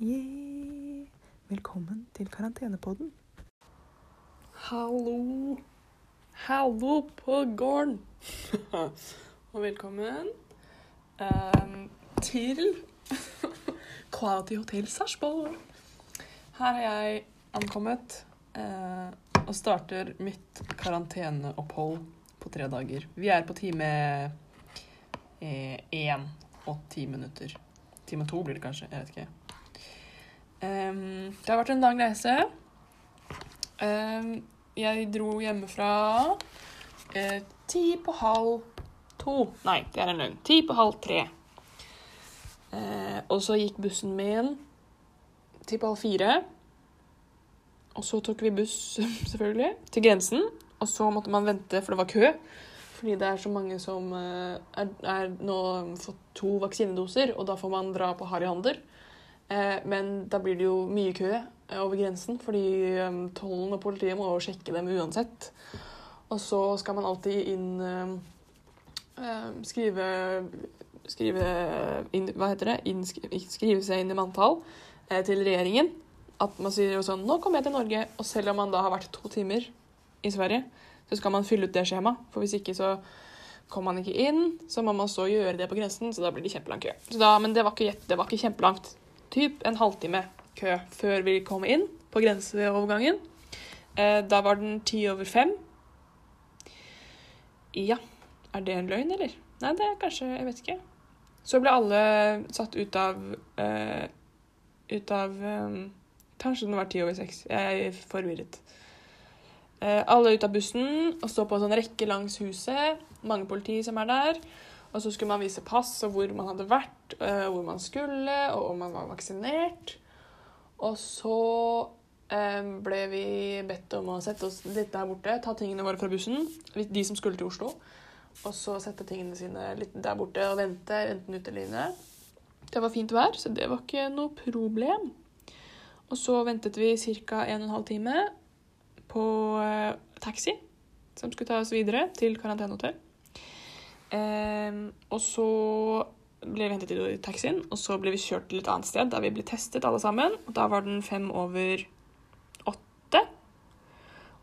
Yeah. Velkommen til karantenepodden. Hallo. Hallo på gården. Og velkommen um, til Quality Hotel Sarpsborg. Her er jeg ankommet eh, og starter mitt karanteneopphold på tre dager. Vi er på time én og ti minutter. Time to blir det kanskje. Jeg vet ikke. Um, det har vært en lang reise. Um, jeg dro hjemmefra eh, ti på halv to. Nei, det er en løgn. Ti på halv tre. Eh, og så gikk bussen min ti på halv fire. Og så tok vi buss, selvfølgelig, til grensen. Og så måtte man vente, for det var kø. Fordi det er så mange som eh, er, er nå fått to vaksinedoser, og da får man dra på harryhandel. Eh, men da blir det jo mye kø eh, over grensen, fordi eh, tollen og politiet må sjekke dem uansett. Og så skal man alltid inn Skrive Skrive inn, Hva heter det? Innskri, skrive seg inn i manntall til regjeringen. At man sier jo sånn Nå kommer jeg til Norge. Og selv om man da har vært to timer i Sverige, så skal man fylle ut det skjemaet. For hvis ikke så kommer man ikke inn. Så må man så gjøre det på grensen, så da blir det kjempelang kø. Da, men det var, ikke, det var ikke kjempelangt. Typ en halvtime kø før vi kom inn på grenseovergangen. Eh, da var den ti over fem. Ja, er det en løgn, eller? Nei, det er kanskje Jeg vet ikke. Så ble alle satt ut av eh, Ut av eh, Kanskje den var ti over seks. Jeg er forvirret. Eh, alle ut av bussen og stå på en sånn rekke langs huset. Mange politi som er der. Og så skulle man vise pass og hvor man hadde vært, eh, hvor man skulle, og om man var vaksinert. Og så eh, ble vi bedt om å sette oss litt der borte, ta tingene våre fra bussen, de som skulle til Oslo. Og så sette tingene sine litt der borte og vente, enten ute eller inne. Det var fint vær, så det var ikke noe problem. Og så ventet vi ca. 1 12 time på eh, taxi som skulle ta oss videre til karantenehotell. Eh, og så ble vi hentet i taxien, og så ble vi kjørt til et annet sted der vi ble testet alle sammen. Og da var den fem over åtte.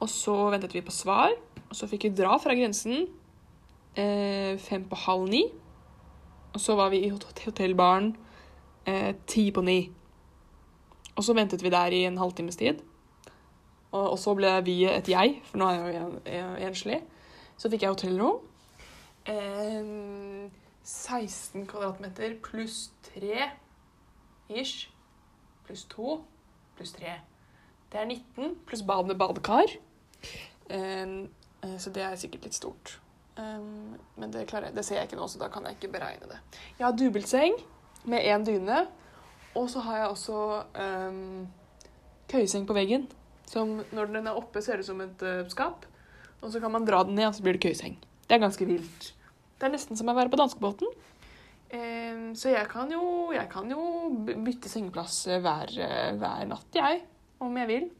Og så ventet vi på svar, og så fikk vi dra fra grensen eh, fem på halv ni. Og så var vi i hot- hotellbaren eh, ti på ni. Og så ventet vi der i en halvtimes tid. Og, og så ble vi et jeg, for nå er jeg jo en- en- enslig. Så fikk jeg hotellrom. Eh, 16 kvadratmeter pluss 3 ish. Pluss 2 pluss 3. Det er 19 pluss bad med badekar. Eh, eh, så det er sikkert litt stort. Eh, men det, klarer jeg. det ser jeg ikke nå, så da kan jeg ikke beregne det. Jeg har dobbeltseng med én dyne, og så har jeg også um, køyeseng på veggen. Som når den er oppe, ser ut som et uh, skap. Og så kan man dra den ned, og så blir det køyeseng. Det er ganske vilt. Det er nesten som å være på danskebåten. Um, så jeg kan jo, jeg kan jo bytte sengeplass eh, hver, eh, hver natt, jeg. Om jeg vil.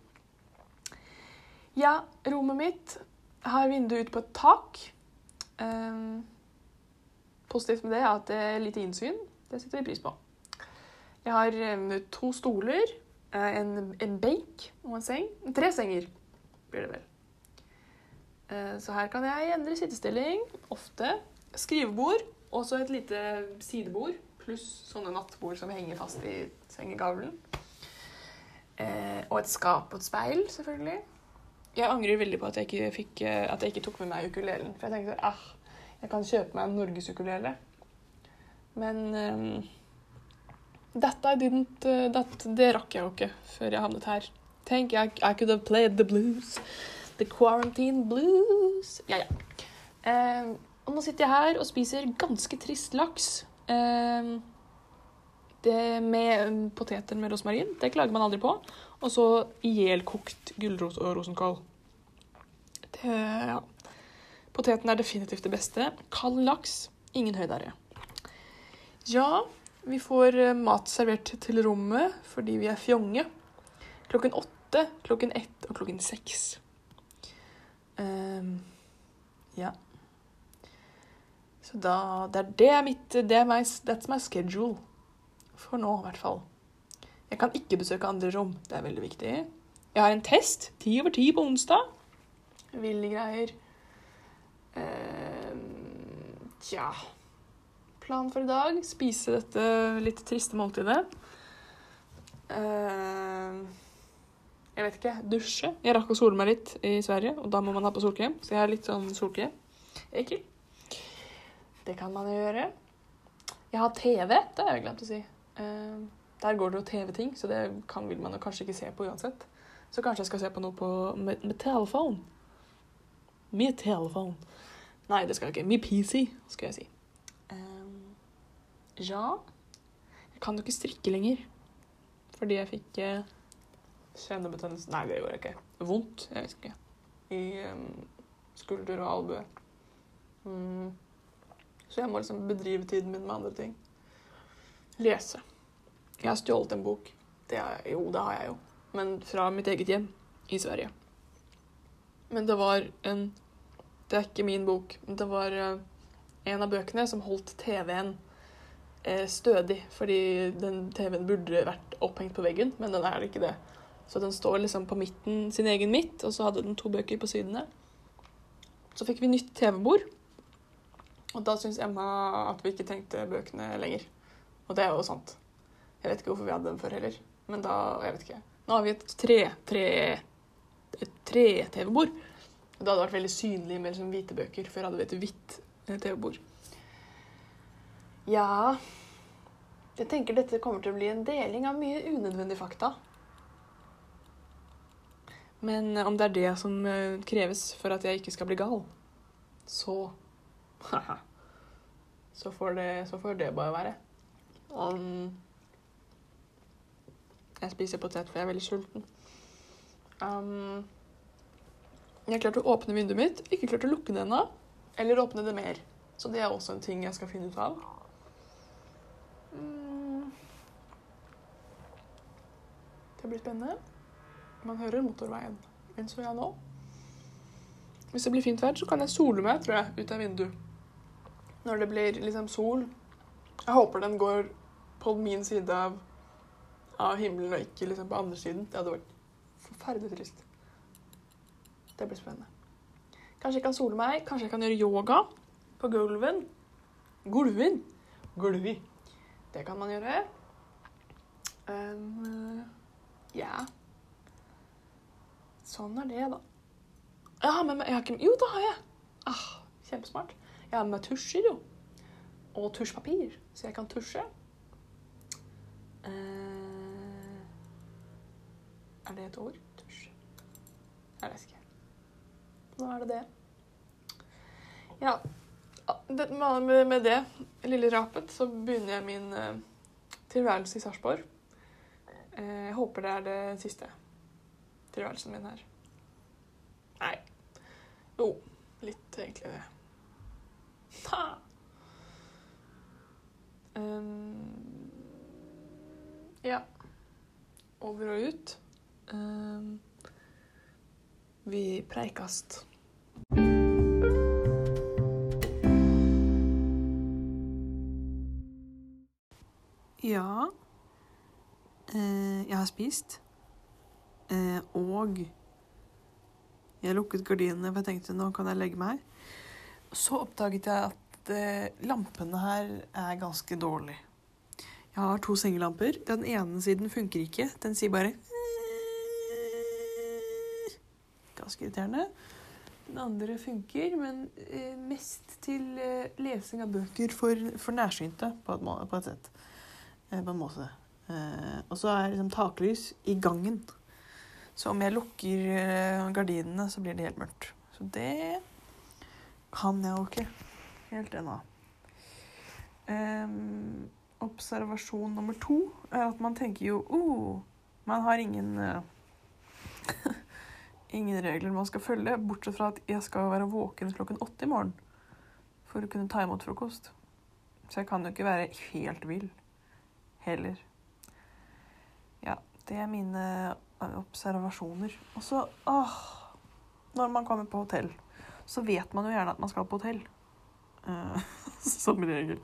Ja, rommet mitt har vindu ut på et tak. Um, positivt med det er at det er lite innsyn. Det setter vi pris på. Jeg har to stoler, eh, en, en benk og en seng. Tre senger blir det vel. Eh, Så her kan jeg endre sittestilling ofte. Skrivebord, og så et lite sidebord, pluss sånne nattbord som henger fast i sengegavlen. Eh, og et skap og et speil, selvfølgelig. Jeg angrer veldig på at jeg ikke, fikk, at jeg ikke tok med meg ukulelen. For jeg tenkte ah, jeg kan kjøpe meg en norgesukulele. Men that I didn't, eh, that, det rakk jeg jo ikke før jeg havnet her. Tenk, I, I could have played the blues. The quarantine blues. Ja, ja. Eh, og nå sitter jeg her og spiser ganske trist laks. Eh, det med um, poteter med rosmarin. Det klager man aldri på. Og så ihjelkokt gulrot og rosenkål. Det, ja. Poteten er definitivt det beste. Kald laks, ingen høydare. Ja, vi får eh, mat servert til rommet fordi vi er fjonge. Klokken åtte, klokken ett og klokken seks. Ehm, ja. Så da Det er det mitt det er my, That's my schedule. For nå, i hvert fall. Jeg kan ikke besøke andre rom. Det er veldig viktig. Jeg har en test. Ti over ti på onsdag. Ville greier. Ehm, tja Plan for i dag. Spise dette litt triste måltidet. Uh, jeg vet ikke. Dusje. Jeg rakk å sole meg litt i Sverige, og da må man ha på solkrem. Så jeg har litt sånn solkrem. Ekkel. Det kan man jo gjøre. Jeg har TV. Det har jeg glemt å si. Uh, der går det jo TV-ting, så det kan, vil man jo kanskje ikke se på uansett. Så kanskje jeg skal se på noe på, med, med telefon. Med telefon. Nei, det skal jeg ikke. Med PC, skal jeg si. Ja Jeg kan jo ikke strikke lenger. Fordi jeg fikk eh, kjennebetennelse Nei, det gjorde jeg ikke. Vondt, jeg vet ikke. I em, skulder og albue. Mm. Så jeg må liksom bedrive tiden min med andre ting. Lese. Jeg har stjålet en bok. Det har jeg, jo, det har jeg jo. Men fra mitt eget hjem i Sverige. Men det var en Det er ikke min bok. men Det var eh, en av bøkene som holdt TV-en eh, stødig. Fordi den TV-en burde vært opphengt på veggen, men den er ikke det. Så den står liksom på midten, sin egen midt, og så hadde den to bøker på sidene. Så fikk vi nytt TV-bord. Og da syns Emma at vi ikke trengte bøkene lenger. Og det er jo sant. Jeg vet ikke hvorfor vi hadde dem før heller. Men da Jeg vet ikke. Nå har vi et tre-tre-tre-TV-bord. Det hadde vært veldig synlig med liksom hvite bøker. Før hadde vi et hvitt eh, TV-bord. Ja Jeg tenker dette kommer til å bli en deling av mye unødvendig fakta. Men eh, om det er det som eh, kreves for at jeg ikke skal bli gal, så så, får det, så får det bare være. Um, jeg spiser potet, for jeg er veldig sulten. Um, jeg har klart å åpne vinduet mitt, ikke klart å lukke det ennå. Eller åpne det mer. Så det er også en ting jeg skal finne ut av. Det blir spennende. Man hører motorveien. Innså jeg nå. Hvis det blir fint vær, så kan jeg sole meg, tror jeg, ut av vinduet. Når det blir liksom sol. Jeg håper den går på min side av, av himmelen, og ikke liksom på andre siden. Det hadde vært forferdelig trist. Det blir spennende. Kanskje jeg kan sole meg. Kanskje jeg kan gjøre yoga på gulven. Gulven? Gulvi. Det kan man gjøre. Um, ja. Sånn er det, da. Jeg har med meg jeg har ikke, Jo, det har jeg! Ah, kjempesmart. Jeg har med meg tusjer, jo. Og tusjpapir, så jeg kan tusje. Eh, er det et ord? Tusj. Jeg vet ikke. Nå er det det. Ja. Med, med det lille rapet så begynner jeg min eh, tilværelse i Sarpsborg. Eh, jeg håper det er det siste tilværelsen min her. Nei. Jo, litt egentlig det. Ha! Um, ja. Over og ut. Um, vi preikast. Ja. Eh, jeg har spist. Eh, og jeg lukket gardinene, for jeg tenkte nå kan jeg legge meg. Så oppdaget jeg at eh, lampene her er ganske dårlige. Jeg har to sengelamper. Den ene siden funker ikke. Den sier bare Ganske irriterende. Den andre funker, men eh, mest til eh, lesing av bøker for, for nærsynte, på et, på et sett. Eh, på en måte. Eh, og så er liksom taklys i gangen. Så om jeg lukker eh, gardinene, så blir det helt mørkt. Så det kan jeg jo ikke helt ennå. Um, observasjon nummer to er at man tenker jo oh, Man har ingen uh, Ingen regler man skal følge, bortsett fra at jeg skal være våken klokken åtte i morgen for å kunne ta imot frokost. Så jeg kan jo ikke være helt vill heller. Det er mine eh, observasjoner. Og så åh når man kommer på hotell, så vet man jo gjerne at man skal på hotell. Uh, som regel.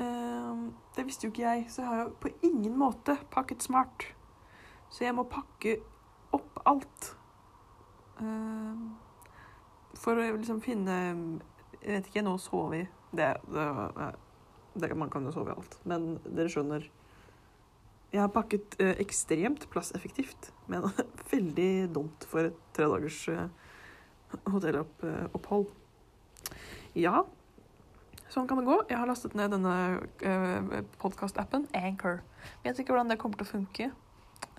Uh, det visste jo ikke jeg, så jeg har jo på ingen måte pakket smart. Så jeg må pakke opp alt. Uh, for å liksom finne Jeg vet ikke, nå sover vi. Det, det, det, man kan jo sove i alt. Men dere skjønner. Jeg har pakket eh, ekstremt plasseffektivt, men veldig dumt for et tredagers eh, hotellopphold. Ja, sånn kan det gå. Jeg har lastet ned denne eh, podkast-appen, Anchor. Vet ikke hvordan det kommer til å funke.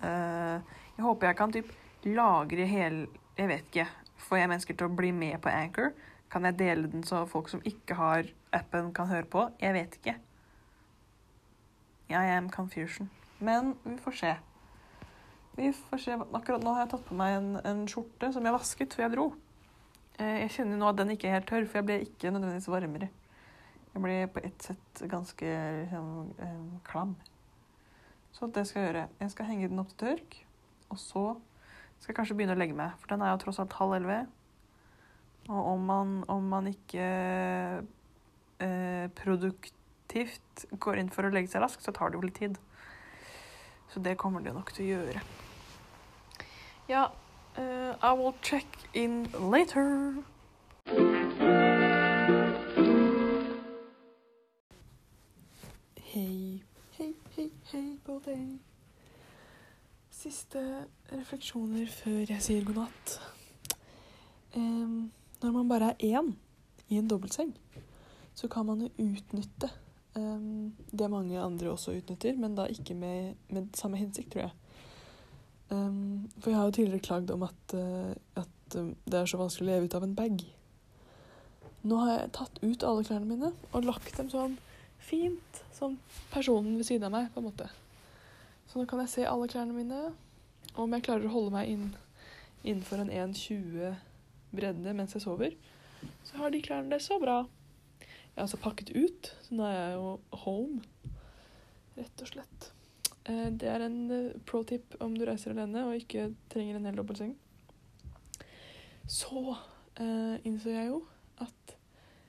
Eh, jeg håper jeg kan typ lagre hele Jeg vet ikke. Får jeg mennesker til å bli med på Anchor? Kan jeg dele den så folk som ikke har appen, kan høre på? Jeg vet ikke. I am confusion. Men vi får se. Vi får se. Akkurat nå har jeg tatt på meg en, en skjorte som jeg vasket før jeg dro. Eh, Jeg kjenner nå at den ikke er helt tørr, for jeg ble ikke nødvendigvis varmere. Jeg ble på ett sett ganske liksom, eh, klam. Så det skal jeg gjøre. Jeg skal henge den opp til tørk, og så skal jeg kanskje begynne å legge meg, for den er jo tross alt halv elleve. Og om man, om man ikke eh, produktivt går inn for å legge seg raskt, så tar det jo litt tid. Så det kommer det nok til å gjøre. Ja, uh, I will check in later. Hei, hei, hei, hei på deg. Siste refleksjoner før jeg sier god natt. Um, når man bare er én i en dobbeltseng, så kan man jo utnytte em, det mange andre også utnytter, men da ikke med, med samme hensikt, tror jeg. Um, for jeg har jo tidligere klagd om at, uh, at eh, det er så vanskelig å leve ut av en bag. Nå har jeg tatt ut alle klærne mine og lagt dem sånn fint som personen ved siden av meg, på en måte. Så nå kan jeg se alle klærne mine, og om jeg klarer å holde meg inn, innenfor en 1,20 bredde mens jeg sover, så har de klærne det så bra. Jeg altså pakket ut, så nå er jeg jo home, rett og slett. Eh, Det er en eh, pro tip om du reiser alene og ikke trenger en hel dobbeltseng. Så eh, innså jeg jo at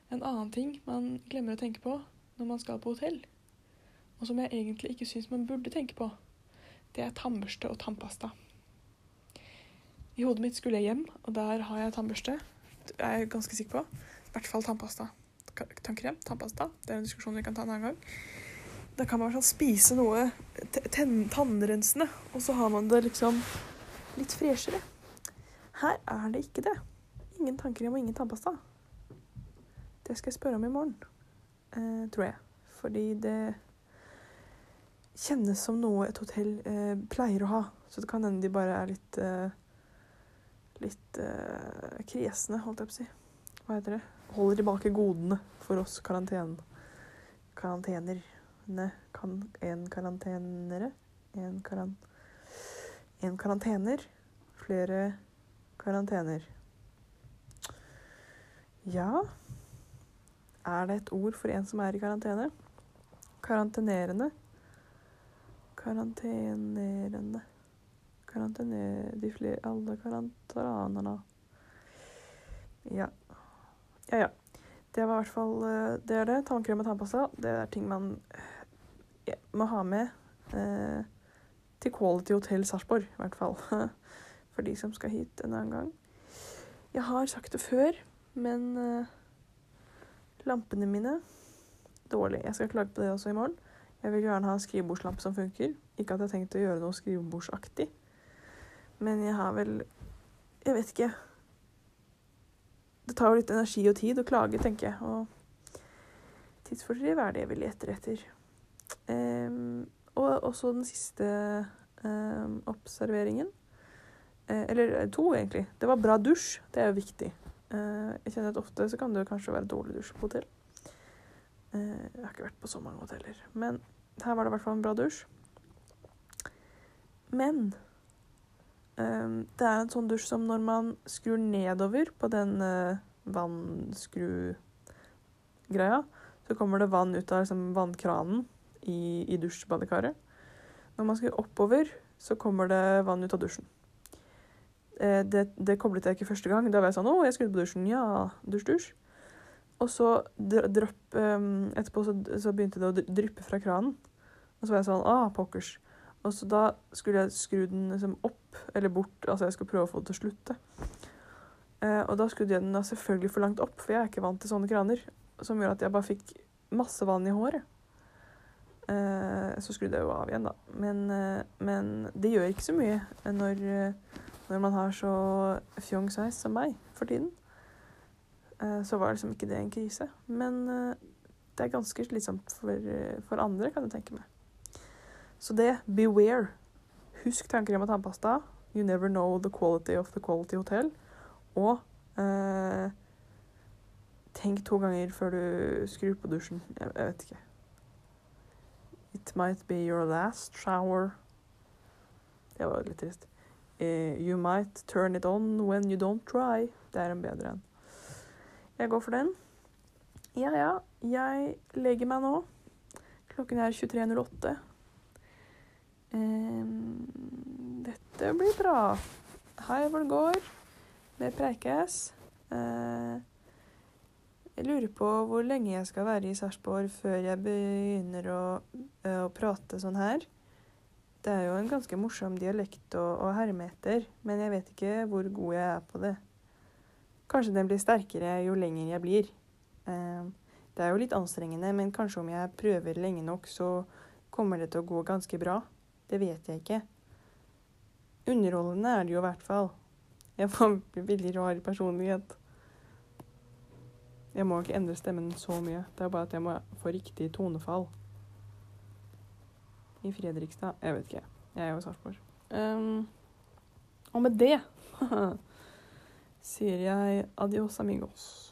en annen ting man glemmer å tenke på når man skal på hotell, og som jeg egentlig ikke syns man burde tenke på, det er tannbørste og tannpasta. I hodet mitt skulle jeg hjem, og der har jeg tannbørste. Det er jeg ganske sikker på. I hvert fall tannpasta. Tannkrem, tannpasta. Det er en diskusjon vi kan ta en annen gang. Da kan man spise noe tannrensende, og så har man det liksom litt freshere. Her er det ikke det. Ingen tannkrem og ingen tannpasta. Det skal jeg spørre om i morgen, eh, tror jeg. Fordi det kjennes som noe et hotell eh, pleier å ha. Så det kan hende de bare er litt eh, litt eh, kresne, holdt jeg på å si. Hva heter det? Holder tilbake godene for oss karantene. Karantener. Kan, en karantenere. En, karan, en karantener. Flere karantener. Ja Er det et ord for en som er i karantene? Karantenerende. Karantenerende. Karantene... De flere Alle karantanerne. Ja. Ja, ja. Det var i hvert fall eh, Det er det. Tannkrem og tannpasta. Det er ting man ja, må ha med eh, til Quality Hotel Sarpsborg, i hvert fall. For de som skal hit en annen gang. Jeg har sagt det før, men eh, lampene mine Dårlig. Jeg skal klage på det også i morgen. Jeg vil gjerne ha en skrivebordslampe som funker. Ikke at jeg har tenkt å gjøre noe skrivebordsaktig. Men jeg har vel Jeg vet ikke. Det tar jo litt energi og tid å klage, tenker jeg. Og tidsfordriv er det jeg vil lete etter. Um, og også den siste um, observeringen. Uh, eller to, egentlig. Det var bra dusj. Det er jo viktig. Uh, jeg kjenner at ofte så kan det kanskje være dårlig dusj på hotell. Uh, jeg har ikke vært på så mange hoteller. Men her var det i hvert fall en bra dusj. Men eh, det er en sånn dusj som når man skrur nedover på den uh, vannskrugreia, så kommer det vann ut av liksom, vannkranen i, i dusjbadekaret. Når man skrur oppover, så kommer det vann ut av dusjen. eh, det, det koblet jeg ikke første gang. Da var jeg sånn 'Å, jeg skrudde på dusjen.' Ja, dusj, dusj. Og så dropp eh, Etterpå så, så begynte det å dryppe fra kranen. Og så var jeg sånn Å, pokkers'. Og så da skulle jeg skru den liksom opp eller bort. Altså jeg skulle prøve å få det til å slutte. Eh, og da skrudde jeg den da selvfølgelig for langt opp, for jeg er ikke vant til sånne kraner. Som gjør at jeg bare fikk masse vann i håret. Eh, så skrudde jeg jo av igjen, da. Men, eh, men det gjør ikke så mye når, eh, når man har så fjong sveis som meg for tiden. Eh, så var liksom ikke det en krise. Men eh, det er ganske slitsomt for, for andre, kan jeg tenke meg. Så det, beware. Husk tannkrem og tannpasta. You never know the quality of the quality hotel. Og eh, tenk to ganger før du skrur på dusjen. Jeg, jeg vet ikke. It might be your last shower. Det var litt trist. Eh, you might turn it on when you don't try. Det er en bedre en. Jeg går for den. Ja, ja. Jeg legger meg nå. Klokken er 23.08. Ehm, dette blir bra. Hei hvor det går med Preikes. Eh, jeg lurer på hvor lenge jeg skal være i Sarpsborg før jeg begynner å, eh, å prate sånn her. Det er jo en ganske morsom dialekt å, å herme etter, men jeg vet ikke hvor god jeg er på det. Kanskje den blir sterkere jo lenger jeg blir. Eh, det er jo litt anstrengende, men kanskje om jeg prøver lenge nok, så kommer det til å gå ganske bra. Det vet jeg ikke. Underholdende er det jo i hvert fall. Jeg får en veldig rar personlighet. Jeg må ikke endre stemmen så mye. Det er bare at jeg må få riktig tonefall. I Fredrikstad Jeg vet ikke. Jeg er jo Sarpsborg. Um, og med det sier jeg adios amigos.